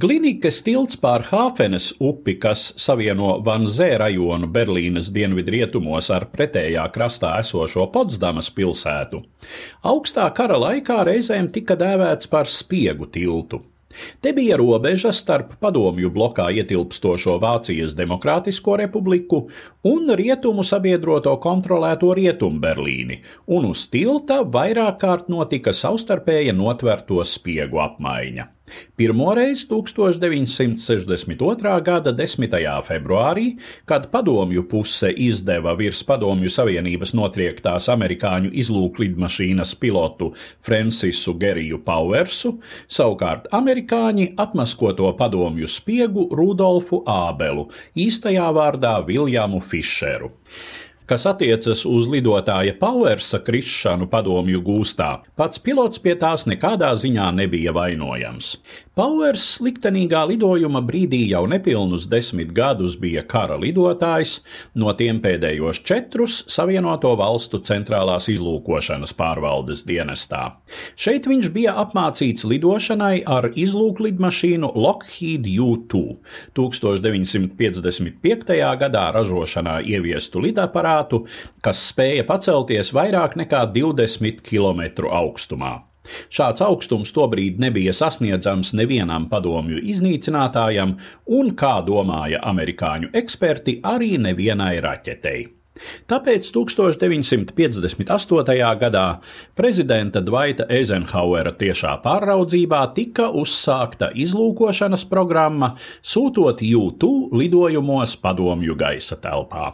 Glinikas tilts pār Hāfenes upi, kas savieno Vanzē rajonu Berlīnes dienvidrietumos ar pretējā krastā esošo Potsdamas pilsētu, augstā kara laikā reizēm tika dēvēts par spiegu tiltu. Te bija robeža starp padomju blokā ietilpstošo Vācijas Demokrātisko republiku un rietumu sabiedroto kontrolēto Rietumberlīni, un uz tilta vairāk kārt notika savstarpēja notverto spiegu apmaiņa. Pirmoreiz 1962. gada 10. februārī, kad padomju puse izdeva virs Padomju Savienības notriektās amerikāņu izlūklidmašīnas pilotu Francisu Geriju Pauersu, savukārt amerikāņi atmaskoto padomju spiegu Rudolfu Ābelu, īstajā vārdā Viljamu Fišeru kas attiecas uz lidotāja Powersa krišanu padomju gūstā. Pats pilots pie tās nekādā ziņā nebija vainojams. Powers liktenīgā lidojuma brīdī jau nepilnus desmit gadus bija kara lidotājs, no tiem pēdējos četrus Savienoto valstu centrālās izlūkošanas pārvaldes dienestā. Šeit viņš bija apmācīts lidošanai ar izlūklidmašīnu Lockheed U-2, 1955. gadā ražošanā ieviestu lidaparātu aparātu, kas spēja pacelties vairāk nekā 20 km augstumā. Šāds augstums tobrīd nebija sasniedzams nevienam padomju iznīcinātājam, un, kā domāja amerikāņu eksperti, arī nevienai raķetei. Tāpēc 1958. gadā prezidenta Dvaita Eizenhauera tiešā pāraudzībā tika uzsākta izlūkošanas programma, sūtot jūtu lidojumos padomju gaisa telpā.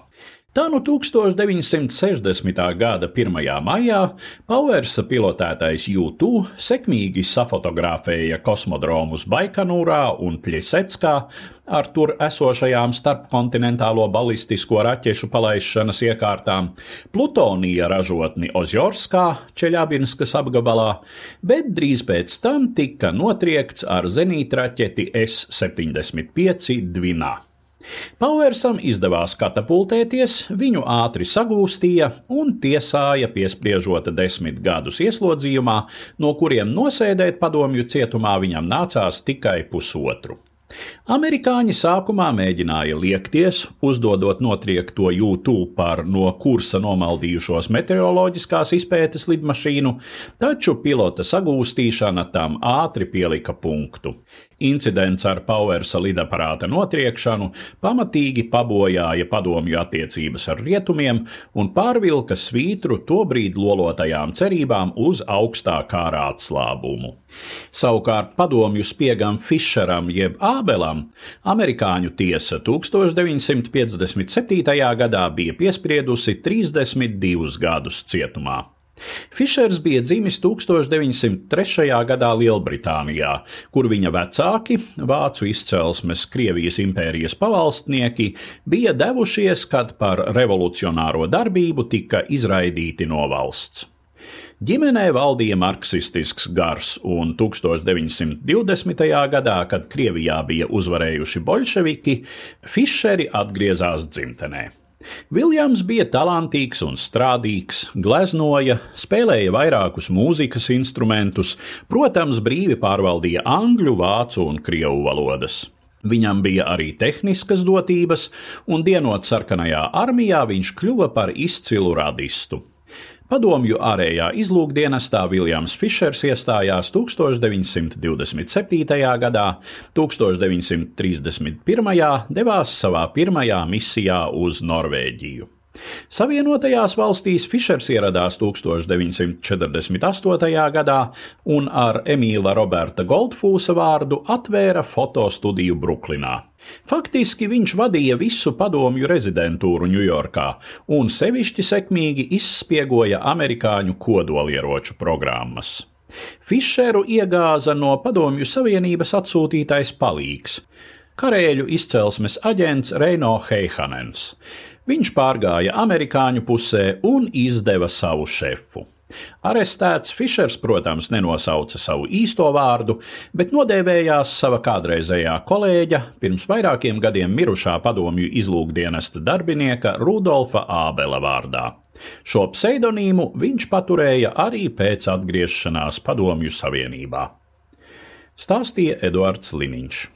Tā no 1960. gada 1. maijā Pauersa pilotētais U2 sekmīgi safotografēja kosmodromus Baikonūrā un Pļiseckā ar tur esošajām starpkontinentālo balistisko raķešu palaišanas iekārtām, plutonija ražotni Ozjorskā, Čeļabinskas apgabalā, bet drīz pēc tam tika notriekts ar zenītraķeti S-75 Dvinā. Pauersam izdevās katapultēties, viņu ātri sagūstīja un tiesāja piespriežot desmit gadus ieslodzījumā, no kuriem nosēdēt padomju cietumā viņam nācās tikai pusotru. Amerikāņi sākumā mēģināja liekties, uzdodot notriekto jūtu par no kursa nomaldījušos meteoroloģiskās izpētes lidmašīnu, taču pilota sagūstīšana tam ātri pielika punktu. Incidents ar Powersa lidaparāta notriekšanu pamatīgi pabojāja padomju attiecības ar rietumiem un pārvilka svītru tobrīd lolotajām cerībām uz augstā kārā atslābumu. Savukārt padomju spiegam Fischeram jeb Ābelam amerikāņu tiesa 1957. gadā bija piespriedusi 32 gadus cietumā. Fišers bija dzimis 1903. gadā Lielbritānijā, kur viņa vecāki, vācu izcelsmes Krievijas impērijas pavalstnieki, bija devušies, kad par revolucionāro darbību tika izraidīti no valsts. Ģimenē valdīja marksistisks gars, un 1920. gadā, kad Krievijā bija uzvarējuši bolševiki, Fišeri atgriezās dzimtenē. Viljams bija talantīgs un strādīgs, gleznoja, spēlēja vairākus mūzikas instrumentus, protams, brīvi pārvaldīja angļu, vācu un krievu valodas. Viņam bija arī tehniskas dotības, un dienot sarkanajā armijā viņš kļuva par izcilu radistu. Padomju ārējā izlūkdienestā Viljams Fišers iestājās 1927. gadā, 1931. devās savā pirmajā misijā uz Norvēģiju. Savienotajās valstīs Fišers ieradās 1948. gadā un ar Emīla Roberta Goldfūsa vārdu atvēra fotostudiju Bruklinā. Faktiski viņš vadīja visu padomju rezidentūru Ņujorkā un sevišķi sekmīgi izspiegoja amerikāņu kodolieroču programmas. Fišeru iegāza no Padomju Savienības atsūtītais palīgs - karēļu izcelsmes aģents Reino Heihanens. Viņš pārgāja amerikāņu pusē un izdeva savu šefu. Arestēts Fišers, protams, nenosauca savu īsto vārdu, bet nodēvējās sava kādreizējā kolēģa, pirms vairākiem gadiem mirušā padomju izlūkdienesta darbinieka Rudolfa Ābela vārdā. Šo pseidonīmu viņš paturēja arī pēc atgriešanās Padomju Savienībā. stāstīja Eduards Liniņš.